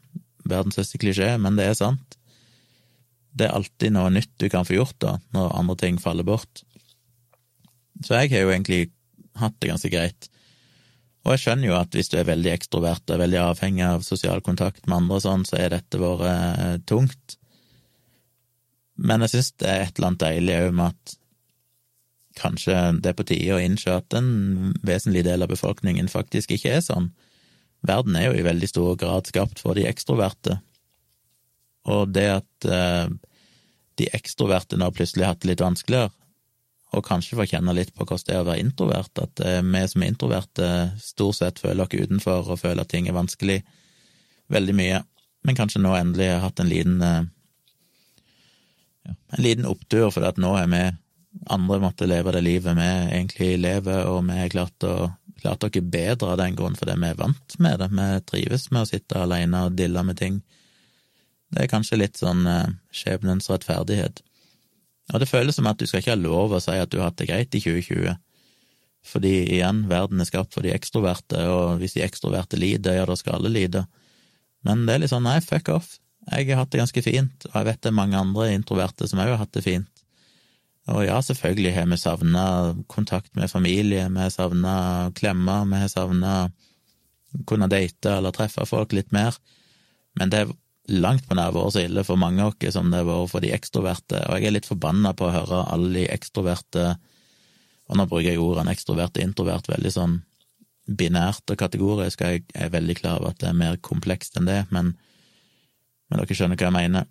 A: Verdens største klisjé, men det er sant. Det er alltid noe nytt du kan få gjort da, når andre ting faller bort. Så jeg har jo egentlig hatt det ganske greit. Og jeg skjønner jo at hvis du er veldig ekstrovert og veldig avhengig av sosial kontakt med andre og sånn, så er dette vært eh, tungt. Men jeg syns det er et eller annet deilig òg med at kanskje det er på tide å innse at en vesentlig del av befolkningen faktisk ikke er sånn. Verden er jo i veldig stor grad skapt for de ekstroverte, og det at eh, de ekstroverte nå plutselig har hatt det litt vanskeligere, og kanskje få kjenne litt på hvordan det er å være introvert, at eh, vi som er introverte stort sett føler oss utenfor og føler at ting er vanskelig veldig mye, men kanskje nå endelig har hatt en liten ja, en liten opptur, for at nå er vi andre måtte leve det livet vi egentlig lever, og vi har klart, å, klart oss bedre av den grunn fordi vi er vant med det. Vi trives med å sitte alene og dille med ting. Det er kanskje litt sånn eh, skjebnens rettferdighet. Og det føles som at du skal ikke ha lov å si at du har hatt det greit i 2020. Fordi igjen, verden er skapt for de ekstroverte, og hvis de ekstroverte lider, ja, da skal alle lide. Men det er litt sånn nei, fuck off. Jeg har hatt det ganske fint, og jeg vet det er mange andre introverte som òg har hatt det fint. Og ja, selvfølgelig har vi savna kontakt med familie, vi har savna klemmer, vi har savna kunne date eller treffe folk litt mer, men det langt på nær vært så ille for mange av oss som det har vært for de ekstroverte, og jeg er litt forbanna på å høre alle de ekstroverte Og nå bruker jeg ordene ekstrovert og introvert veldig sånn binært og kategorisk, og jeg er veldig klar over at det er mer komplekst enn det, men, men dere skjønner hva jeg mener.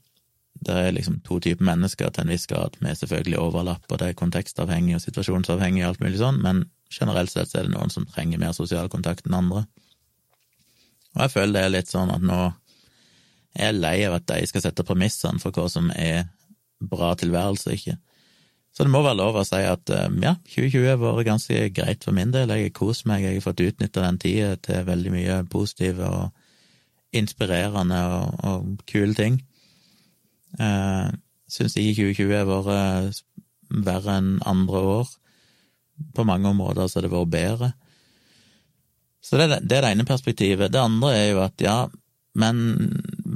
A: Det er liksom to typer mennesker til en viss grad, med selvfølgelig overlapp, og det er kontekstavhengig og situasjonsavhengig og alt mulig sånn, men generelt sett så er det noen som trenger mer sosial kontakt enn andre. Og jeg føler det er litt sånn at nå er lei av at de skal sette premissene for hva som er bra tilværelse ikke. Så det må være lov å si at eh, ja, 2020 har vært ganske greit for min del. Jeg har kost meg, jeg har fått utnytta den tida til veldig mye positive og inspirerende og, og kule ting. Uh, Syns ikke 2020 har vært verre enn andre år. På mange områder så har det vært bedre. Så det, det er det ene perspektivet. Det andre er jo at ja, men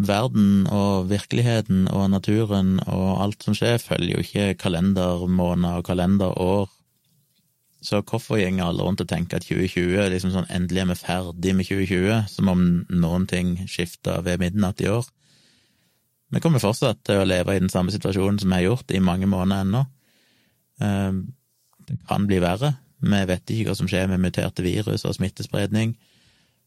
A: verden og virkeligheten og naturen og alt som skjer, følger jo ikke kalendermåneder og kalenderår. Så hvorfor går alle rundt og tenker at 2020 er liksom sånn endelig er vi ferdig med 2020, som om noen ting skifta ved midnatt i år? Vi kommer fortsatt til å leve i den samme situasjonen som vi har gjort i mange måneder ennå. Ehm, det kan bli verre. Vi vet ikke hva som skjer med muterte virus og smittespredning.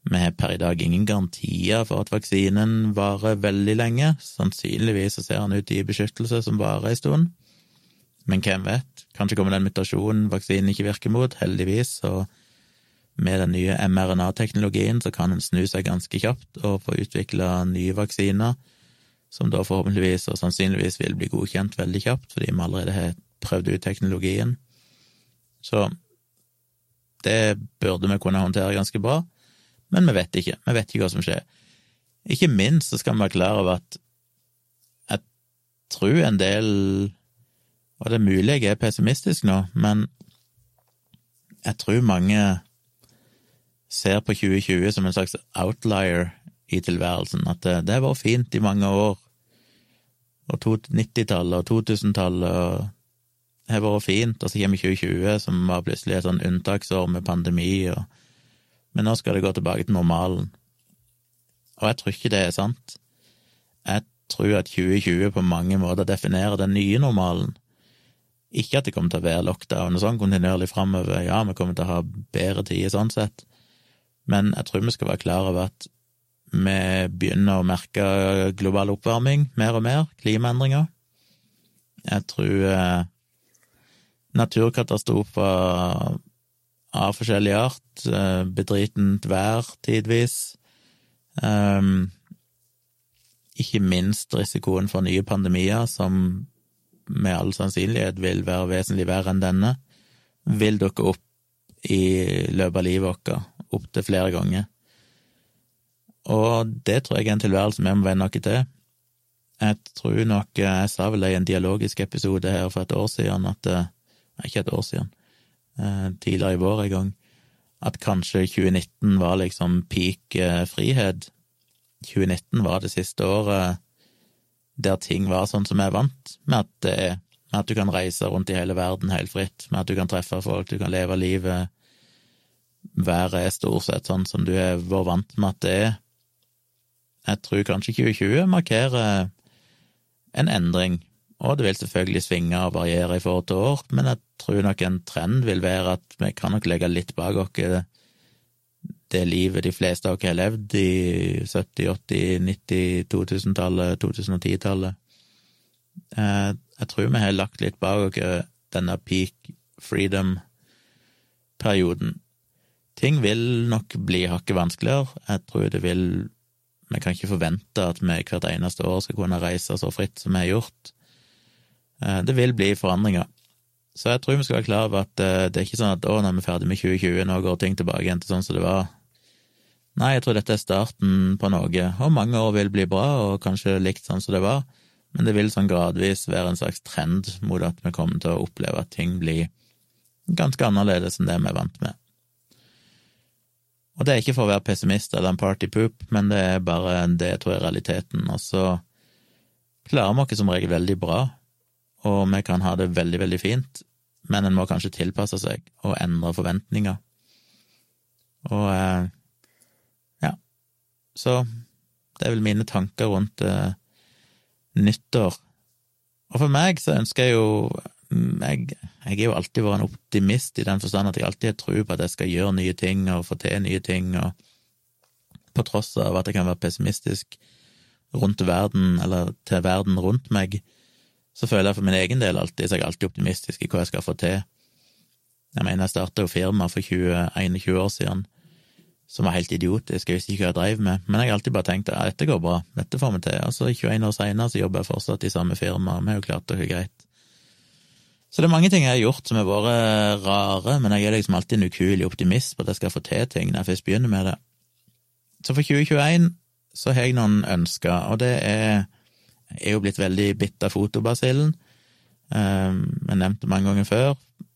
A: Vi har per i dag ingen garantier for at vaksinen varer veldig lenge. Sannsynligvis så ser han ut i beskyttelse som varer en stund. Men hvem vet? Kanskje kommer den mutasjonen vaksinen ikke virker mot. Heldigvis så med den nye mRNA-teknologien så kan en snu seg ganske kjapt og få utvikla nye vaksiner, som da forhåpentligvis og sannsynligvis vil bli godkjent veldig kjapt, fordi vi allerede har prøvd ut teknologien. Så det burde vi kunne håndtere ganske bra, men vi vet ikke. Vi vet ikke hva som skjer. Ikke minst så skal vi være klar over at jeg tror en del Og det er mulig jeg er pessimistisk nå, men jeg tror mange ser på 2020 som en slags outlier i tilværelsen. At det, det har vært fint i mange år. Og 90-tallet og 2000-tallet har vært fint, og så kommer 2020, som var plutselig et sånn unntaksår med pandemi, og... men nå skal det gå tilbake til normalen. Og jeg tror ikke det er sant. Jeg tror at 2020 på mange måter definerer den nye normalen. Ikke at det kommer til å være lockdown og sånn kontinuerlig framover, ja, vi kommer til å ha bedre tider sånn sett, men jeg tror vi skal være klar over at vi begynner å merke global oppvarming mer og mer, klimaendringer. Jeg tror eh, naturkatastrofer av forskjellig art, eh, bedritent vær tidvis, um, ikke minst risikoen for nye pandemier, som med all sannsynlighet vil være vesentlig verre enn denne, vil dukke opp i løpet av livet vårt, opptil flere ganger. Og det tror jeg er en tilværelse vi må venne oss til. Jeg tror nok Jeg sa vel det i en dialogisk episode her for et år siden at eh, ikke et år siden, tidligere i vår en gang, at kanskje 2019 var liksom peak eh, frihet. 2019 var det siste året der ting var sånn som jeg er vant med at det er, med at du kan reise rundt i hele verden helt fritt, med at du kan treffe folk, du kan leve livet. Været er stort sett sånn som du har vært vant med at det er. Jeg tror kanskje 2020 markerer en endring og det vil selvfølgelig svinge og variere i forhold til år, men jeg tror nok en trend vil være at vi kan nok legge litt bak oss det livet de fleste av oss har levd i 70-, 80-, 90-, 2000-tallet, 2010-tallet. Jeg tror vi har lagt litt bak oss denne peak freedom-perioden. Ting vil nok bli hakket vanskeligere. Jeg tror det vil Vi kan ikke forvente at vi hvert eneste år skal kunne reise så fritt som vi har gjort. Eh, det vil bli forandringer. Så jeg tror vi skal være klar over at eh, det er ikke sånn at å, nå er vi ferdig med 2020, nå går ting tilbake igjen til sånn som det var. Nei, jeg tror dette er starten på noe, og mange år vil bli bra, og kanskje likt sånn som det var, men det vil sånn gradvis være en slags trend mot at vi kommer til å oppleve at ting blir ganske annerledes enn det vi er vant med. Og det er ikke for å være pessimist eller en partypoop, men det er bare det jeg tror er realiteten, og så klarer vi oss som regel veldig bra og vi kan ha det veldig, veldig fint, men en må kanskje tilpasse seg og endre forventninger. Og eh, ja, så det er vel mine tanker rundt eh, nyttår. Og for meg så ønsker jeg jo jeg, jeg er jo alltid vært en optimist i den forstand at jeg alltid har tro på at jeg skal gjøre nye ting og få til nye ting, og på tross av at jeg kan være pessimistisk rundt verden, eller til verden rundt meg, så føler jeg for min egen del alltid, så jeg er alltid optimistisk i hva jeg skal få til. Jeg mener, jeg starta jo firma for 20-21 år siden som var helt idiotisk, jeg visste ikke hva jeg drev med, men jeg har alltid bare tenkt at dette går bra, dette får vi til. og så 21 år seinere så jobber jeg fortsatt i samme firma, vi har jo klart det greit. Så det er mange ting jeg har gjort som har vært rare, men jeg er liksom alltid en ukuelig optimist på at jeg skal få til ting når jeg først begynner med det. Så for 2021 så har jeg noen ønsker, og det er er jo blitt veldig bitt av fotobasillen. Um, jeg nevnte mange ganger før.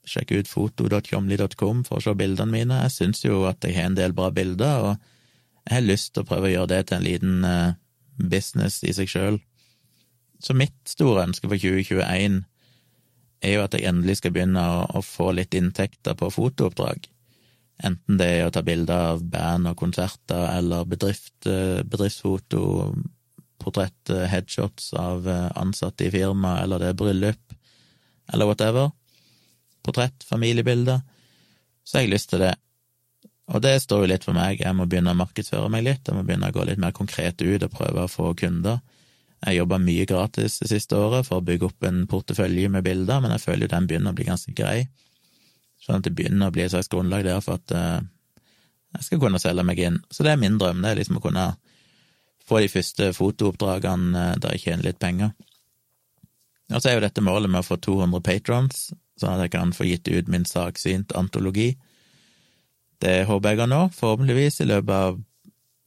A: Sjekk ut foto.comly.com for å se bildene mine. Jeg syns jo at jeg har en del bra bilder, og jeg har lyst til å prøve å gjøre det til en liten uh, business i seg sjøl. Så mitt store ønske for 2021 er jo at jeg endelig skal begynne å, å få litt inntekter på fotooppdrag. Enten det er å ta bilder av band og konserter, eller bedrift, uh, bedriftsfoto, portrett, eh, headshots av eh, ansatte i firma, eller det er bryllup, eller whatever. Portrett, familiebilder. Så har jeg lyst til det. Og det står jo litt for meg, jeg må begynne å markedsføre meg litt, jeg må begynne å gå litt mer konkret ut og prøve å få kunder. Jeg jobba mye gratis det siste året for å bygge opp en portefølje med bilder, men jeg føler jo den begynner å bli ganske grei. Sånn at det begynner å bli et slags grunnlag der for at uh, Jeg skal kunne selge meg inn. Så det er min drøm, det er liksom å kunne få de første fotooppdragene eh, der jeg tjener litt penger. Og så er jo dette målet med å få 200 patrons, sånn at jeg kan få gitt ut min saksynt antologi. Det håper jeg å nå, forhåpentligvis i løpet av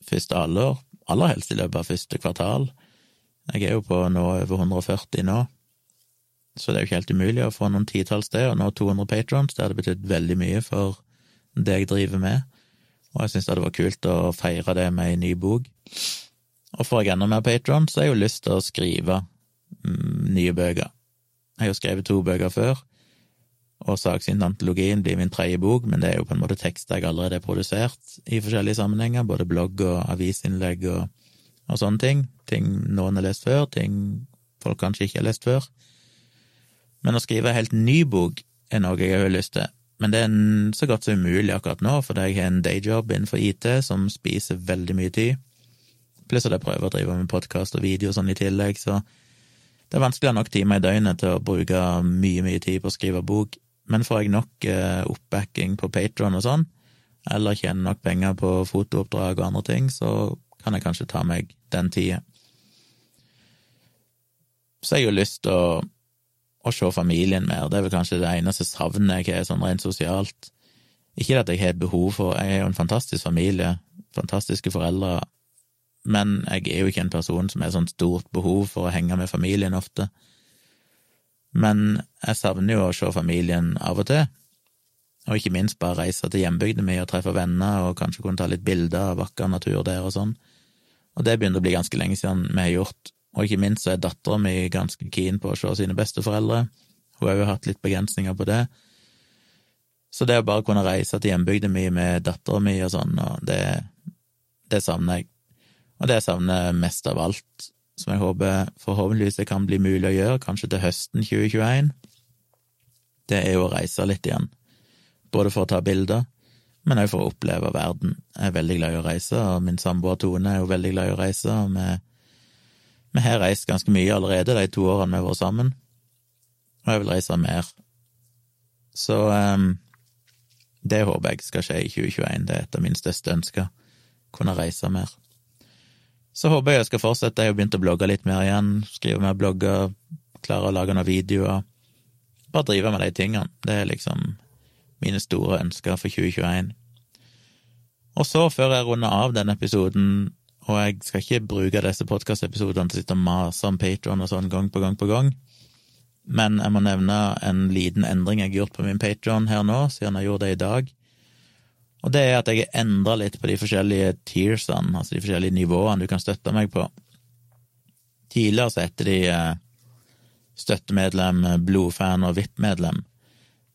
A: første halvår, aller helst i løpet av første kvartal. Jeg er jo på nå over 140 nå, så det er jo ikke helt umulig å få noen titalls det, og nå 200 patrons, det hadde betydd veldig mye for det jeg driver med, og jeg syns det hadde vært kult å feire det med ei ny bok. Og får jeg enda mer Patron, så har jeg jo lyst til å skrive mm, nye bøker. Jeg har jo skrevet to bøker før, og Saksint-antologien blir min tredje bok, men det er jo på en måte tekster jeg allerede har produsert i forskjellige sammenhenger, både blogg og avisinnlegg og, og sånne ting. Ting noen har lest før, ting folk kanskje ikke har lest før. Men å skrive en helt ny bok er noe jeg har lyst til, men det er så godt som umulig akkurat nå, fordi jeg har en dayjob innenfor IT som spiser veldig mye tid. Pluss at jeg prøver å drive med podkast og video og sånn i tillegg, så det er vanskelig å ha nok timer i døgnet til å bruke mye, mye tid på å skrive bok. Men får jeg nok eh, oppbacking på Patron og sånn, eller tjener nok penger på fotooppdrag og andre ting, så kan jeg kanskje ta meg den tida. Så jeg har jo lyst til å, å se familien mer, det er vel kanskje det eneste savnet jeg har sånn rent sosialt. Ikke at jeg har behov for Jeg er jo en fantastisk familie, fantastiske foreldre, men jeg er jo ikke en person som har sånn stort behov for å henge med familien ofte. Men jeg savner jo å se familien av og til, og ikke minst bare reise til hjembygda mi og treffe venner og kanskje kunne ta litt bilder av vakker natur der og sånn. Og det begynner å bli ganske lenge siden vi har gjort, og ikke minst så er dattera mi ganske keen på å se sine besteforeldre. Hun har jo hatt litt begrensninger på det. Så det å bare kunne reise til hjembygda mi med dattera mi og sånn, og det, det savner jeg. Og det jeg savner mest av alt, som jeg håper forhåpentligvis det kan bli mulig å gjøre, kanskje til høsten 2021, det er jo å reise litt igjen. Både for å ta bilder, men òg for å oppleve verden. Jeg er veldig glad i å reise, og min samboer Tone er jo veldig glad i å reise, og vi, vi har reist ganske mye allerede de to årene vi har vært sammen, og jeg vil reise mer. Så um, det håper jeg skal skje i 2021, det er et av mine største ønsker, kunne reise mer. Så håper jeg jeg skal fortsette. Jeg har begynt å blogge litt mer igjen, skrive mer blogger, klare å lage noen videoer. Bare drive med de tingene. Det er liksom mine store ønsker for 2021. Og så, før jeg runder av denne episoden, og jeg skal ikke bruke disse podkastepisodene til å sitte og mase om Patron og sånn gang på gang på gang, men jeg må nevne en liten endring jeg har gjort på min Patron her nå, siden jeg gjorde det i dag. Og det er at jeg har endra litt på de forskjellige tiersene, altså de forskjellige nivåene du kan støtte meg på. Tidligere så heter de eh, støttemedlem, blodfan og VIP-medlem.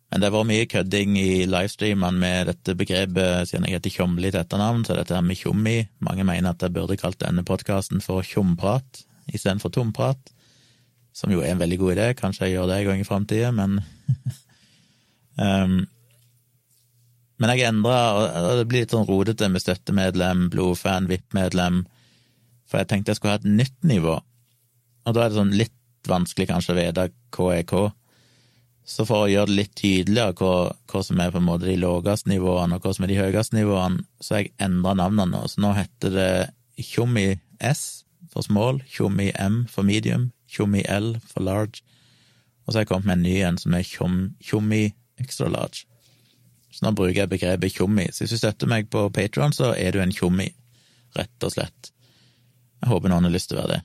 A: Men det har vært mye kødding i livestreamene med dette begrepet, siden jeg heter Tjomli til etternavn, så dette her med tjommi. Mange mener at jeg burde kalt denne podkasten for Tjomprat istedenfor Tomprat, som jo er en veldig god idé. Kanskje jeg gjør det en gang i framtida, men um, *laughs* Men jeg endra, og det blir litt sånn rodete med støttemedlem, blodfan, VIP-medlem, for jeg tenkte jeg skulle ha et nytt nivå, og da er det sånn litt vanskelig kanskje å vite hva er hva. Så for å gjøre det litt tydeligere hva, hva som er på en måte de laveste nivåene, og hva som er de høyeste nivåene, så har jeg endra navnene nå. Så nå heter det Tjommi S for small, Tjommi M for medium, Tjommi L for large, og så har jeg kommet med en ny en som er Tjommi extra large. Så nå bruker jeg begrepet tjommi. Så hvis du støtter meg på Patron, så er du en tjommi, rett og slett. Jeg håper noen har lyst til å være det.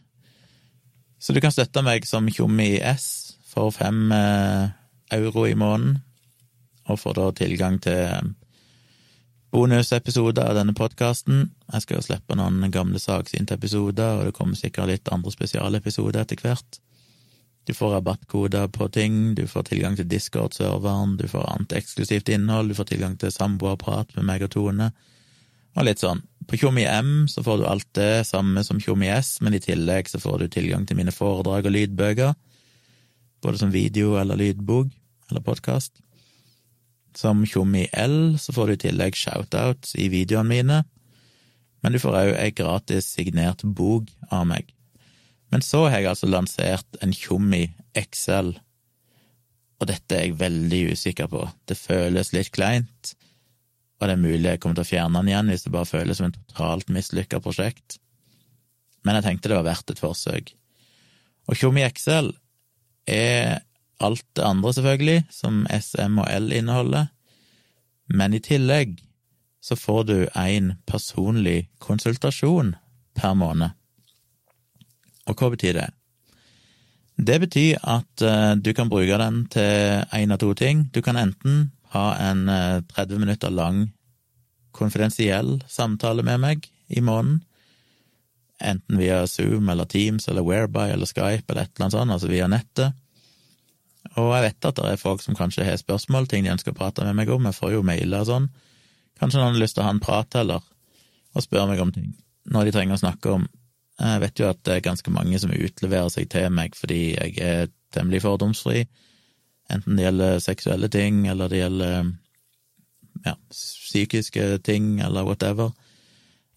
A: Så du kan støtte meg som tjommi S for fem eh, euro i måneden, og får da tilgang til bonusepisoder av denne podkasten. Jeg skal jo slippe noen gamle saksynte episoder, og det kommer sikkert litt andre spesialepisoder etter hvert. Du får rabattkoder på ting, du får tilgang til Discord-serveren, du får annet eksklusivt innhold, du får tilgang til samboerprat med meg og Tone, og litt sånn. På Tjommi M så får du alt det samme som Tjommi S, men i tillegg så får du tilgang til mine foredrag og lydbøker, både som video eller lydbok eller podkast. Som Tjommi L så får du i tillegg shoutouts i videoene mine, men du får òg ei gratis signert bok av meg. Men så har jeg altså lansert en Tjommi XL, og dette er jeg veldig usikker på. Det føles litt kleint, og det er mulig jeg kommer til å fjerne den igjen hvis det bare føles som en totalt mislykka prosjekt. Men jeg tenkte det var verdt et forsøk. Og Tjommi Excel er alt det andre, selvfølgelig, som SM og L inneholder, men i tillegg så får du en personlig konsultasjon per måned. Og hva betyr det? Det betyr at uh, du kan bruke den til én av to ting. Du kan enten ha en uh, 30 minutter lang konfidensiell samtale med meg i måneden, enten via Zoom eller Teams eller Whereby eller Skype eller et eller annet sånt, altså via nettet. Og jeg vet at det er folk som kanskje har spørsmål, ting de ønsker å prate med meg om, jeg får jo mailer og sånn. Kanskje noen har lyst til å ha en prat heller, og spørre meg om ting, når de trenger å snakke om. Jeg vet jo at det er ganske mange som utleverer seg til meg fordi jeg er temmelig fordomsfri, enten det gjelder seksuelle ting, eller det gjelder ja, psykiske ting, eller whatever.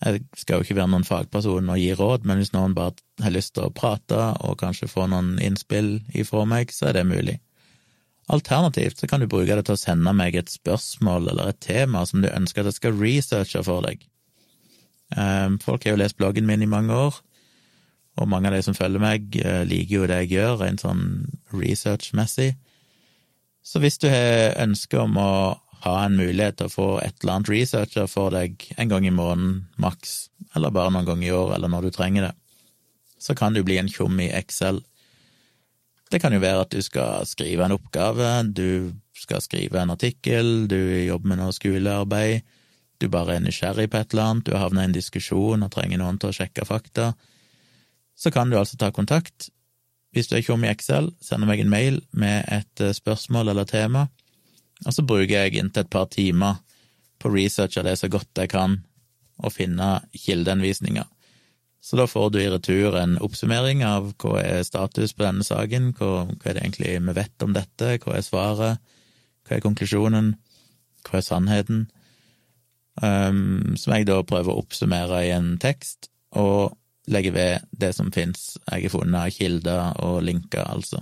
A: Jeg skal jo ikke være noen fagperson og gi råd, men hvis noen bare har lyst til å prate og kanskje få noen innspill ifra meg, så er det mulig. Alternativt så kan du bruke det til å sende meg et spørsmål eller et tema som du ønsker at jeg skal researche for deg. Ehm, folk har jo lest bloggen min i mange år, og mange av de som følger meg, eh, liker jo det jeg gjør, rent sånn research-messig. Så hvis du har ønske om å ha en mulighet til å få et eller annet researcher for deg en gang i måneden, maks, eller bare noen ganger i år, eller når du trenger det, så kan du bli en tjom i Excel det kan jo være at du skal skrive en oppgave, du skal skrive en artikkel, du jobber med noe skolearbeid, du bare er nysgjerrig på et eller annet, du har havnet i en diskusjon og trenger noen til å sjekke fakta. Så kan du altså ta kontakt. Hvis du er tjom i Excel, sender meg en mail med et eh, spørsmål eller tema, og så bruker jeg inntil et par timer på å researche det så godt jeg kan, og finne kildeanvisninger. Så da får du i retur en oppsummering av hva er status på denne saken, hva, hva er det egentlig vi vet om dette, hva er svaret, hva er konklusjonen, hva er sannheten, um, som jeg da prøver å oppsummere i en tekst, og legge ved det som fins jeg har funnet kilder og linker, altså.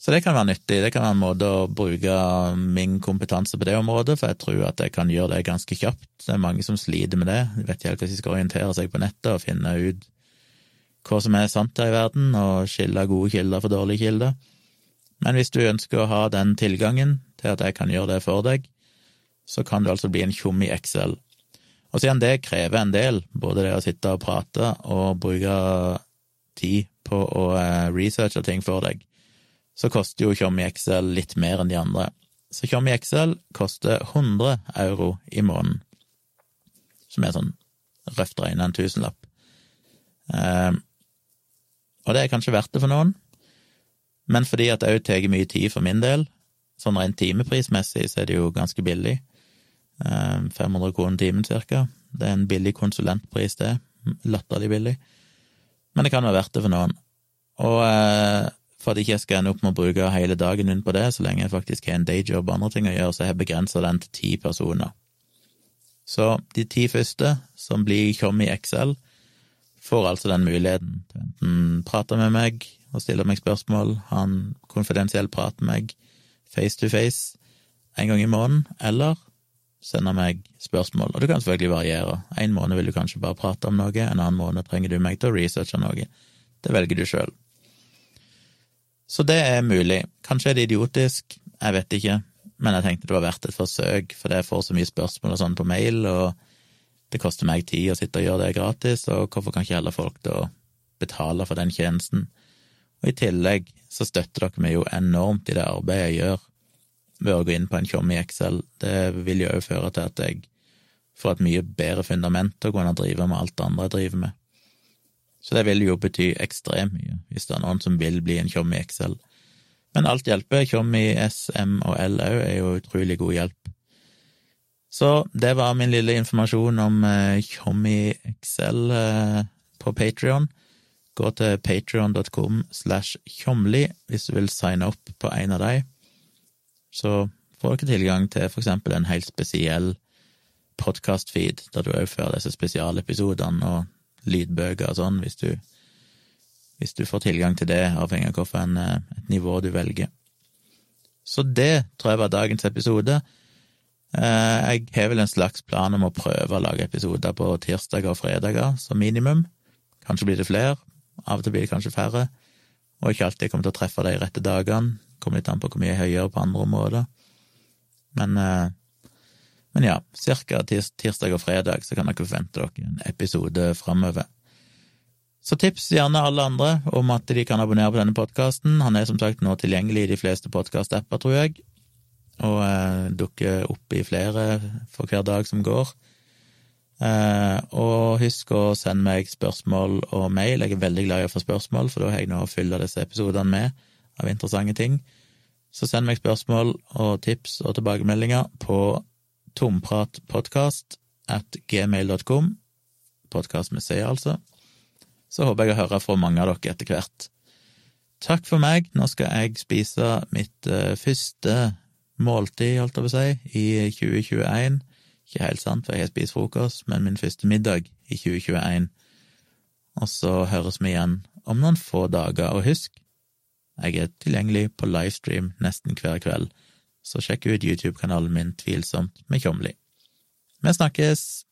A: Så det kan være nyttig. Det kan være en måte å bruke min kompetanse på det området, for jeg tror at jeg kan gjøre det ganske kjapt. Det er mange som sliter med det. De vet ikke helt hvordan de skal orientere seg på nettet og finne ut hva som er sant her i verden, og skille gode kilder for dårlige kilder. Men hvis du ønsker å ha den tilgangen til at jeg kan gjøre det for deg, så kan du altså bli en tjom i Excel. Og siden det krever en del, både det å sitte og prate og bruke tid på å eh, researche ting for deg, så koster jo Tjommi Excel litt mer enn de andre. Så Tjommi Excel koster 100 euro i måneden, som er sånn røft regna en tusenlapp. Eh, og det er kanskje verdt det for noen, men fordi at det òg tar mye tid for min del, sånn rent timeprismessig, så er det jo ganske billig. Eh, 500 kroner timen, cirka. Det er en billig konsulentpris, det. Latterlig billig. Men det kan være verdt det for noen. Og eh, for at jeg ikke skal ende opp med å bruke hele dagen min på det, så lenge jeg faktisk har en dayjob og andre ting å gjøre, så jeg har begrensa den til ti personer. Så de ti første, som blir kommet i Excel, får altså den muligheten til enten prate med meg og stille meg spørsmål, ha en konfidensiell prat med meg face to face en gang i måneden, eller sende meg spørsmål. Og det kan selvfølgelig variere. En måned vil du kanskje bare prate om noe, en annen måned trenger du meg til å researche noe. Det velger du sjøl. Så det er mulig. Kanskje er det idiotisk, jeg vet ikke, men jeg tenkte det var verdt et forsøk, for jeg får så mye spørsmål og sånn på mail, og det koster meg tid å sitte og gjøre det gratis, og hvorfor kan ikke heller folk da betale for den tjenesten? Og i tillegg så støtter dere meg jo enormt i det arbeidet jeg gjør ved å gå inn på en tjomme i Excel. Det vil jo òg føre til at jeg får et mye bedre fundament til å kunne drive med alt det andre jeg driver med. Så det vil jo bety ekstremt mye, hvis det er noen som vil bli en tjomme i Excel. Men alt hjelper. Tjom i M og L òg er jo utrolig god hjelp. Så det var min lille informasjon om eh, tjom i Excel eh, på Patrion. Gå til patrion.com slash tjomli hvis du vil signe opp på en av de. Så får dere tilgang til for eksempel en helt spesiell podkast-feed, der du òg får disse spesialepisodene og lydbøker og sånn, hvis du, hvis du får tilgang til det, avhengig av hvilket eh, nivå du velger. Så det tror jeg var dagens episode. Eh, jeg har vel en slags plan om å prøve å lage episoder på tirsdager og fredager, som minimum. Kanskje blir det flere, av og til blir det kanskje færre, og ikke alltid kommer til å treffe de rette dagene. Kommer litt an på hvor mye gjør på andre områder. Men, eh, men ja, cirka tirsdag og fredag så kan dere forvente dere en episode framover. Så tips gjerne alle andre om at de kan abonnere på denne podkasten. Han er som sagt nå tilgjengelig i de fleste podkast-apper, tror jeg, og eh, dukker opp i flere for hver dag som går. Eh, og husk å sende meg spørsmål og mail. Jeg er veldig glad i å få spørsmål, for da har jeg noe å fylle disse episodene med av interessante ting. Så send meg spørsmål og tips og tilbakemeldinger på tompratpodkast at gmail.com. C, altså så håper jeg å høre fra mange av dere etter hvert. Takk for meg, nå skal jeg spise mitt uh, første måltid, holdt jeg på å si, i 2021. Ikke helt sant, for jeg har spist frokost, men min første middag i 2021. Og så høres vi igjen om noen få dager, og husk, jeg er tilgjengelig på livestream nesten hver kveld, så sjekk ut YouTube-kanalen min Tvilsomt med Tjomli. Vi snakkes!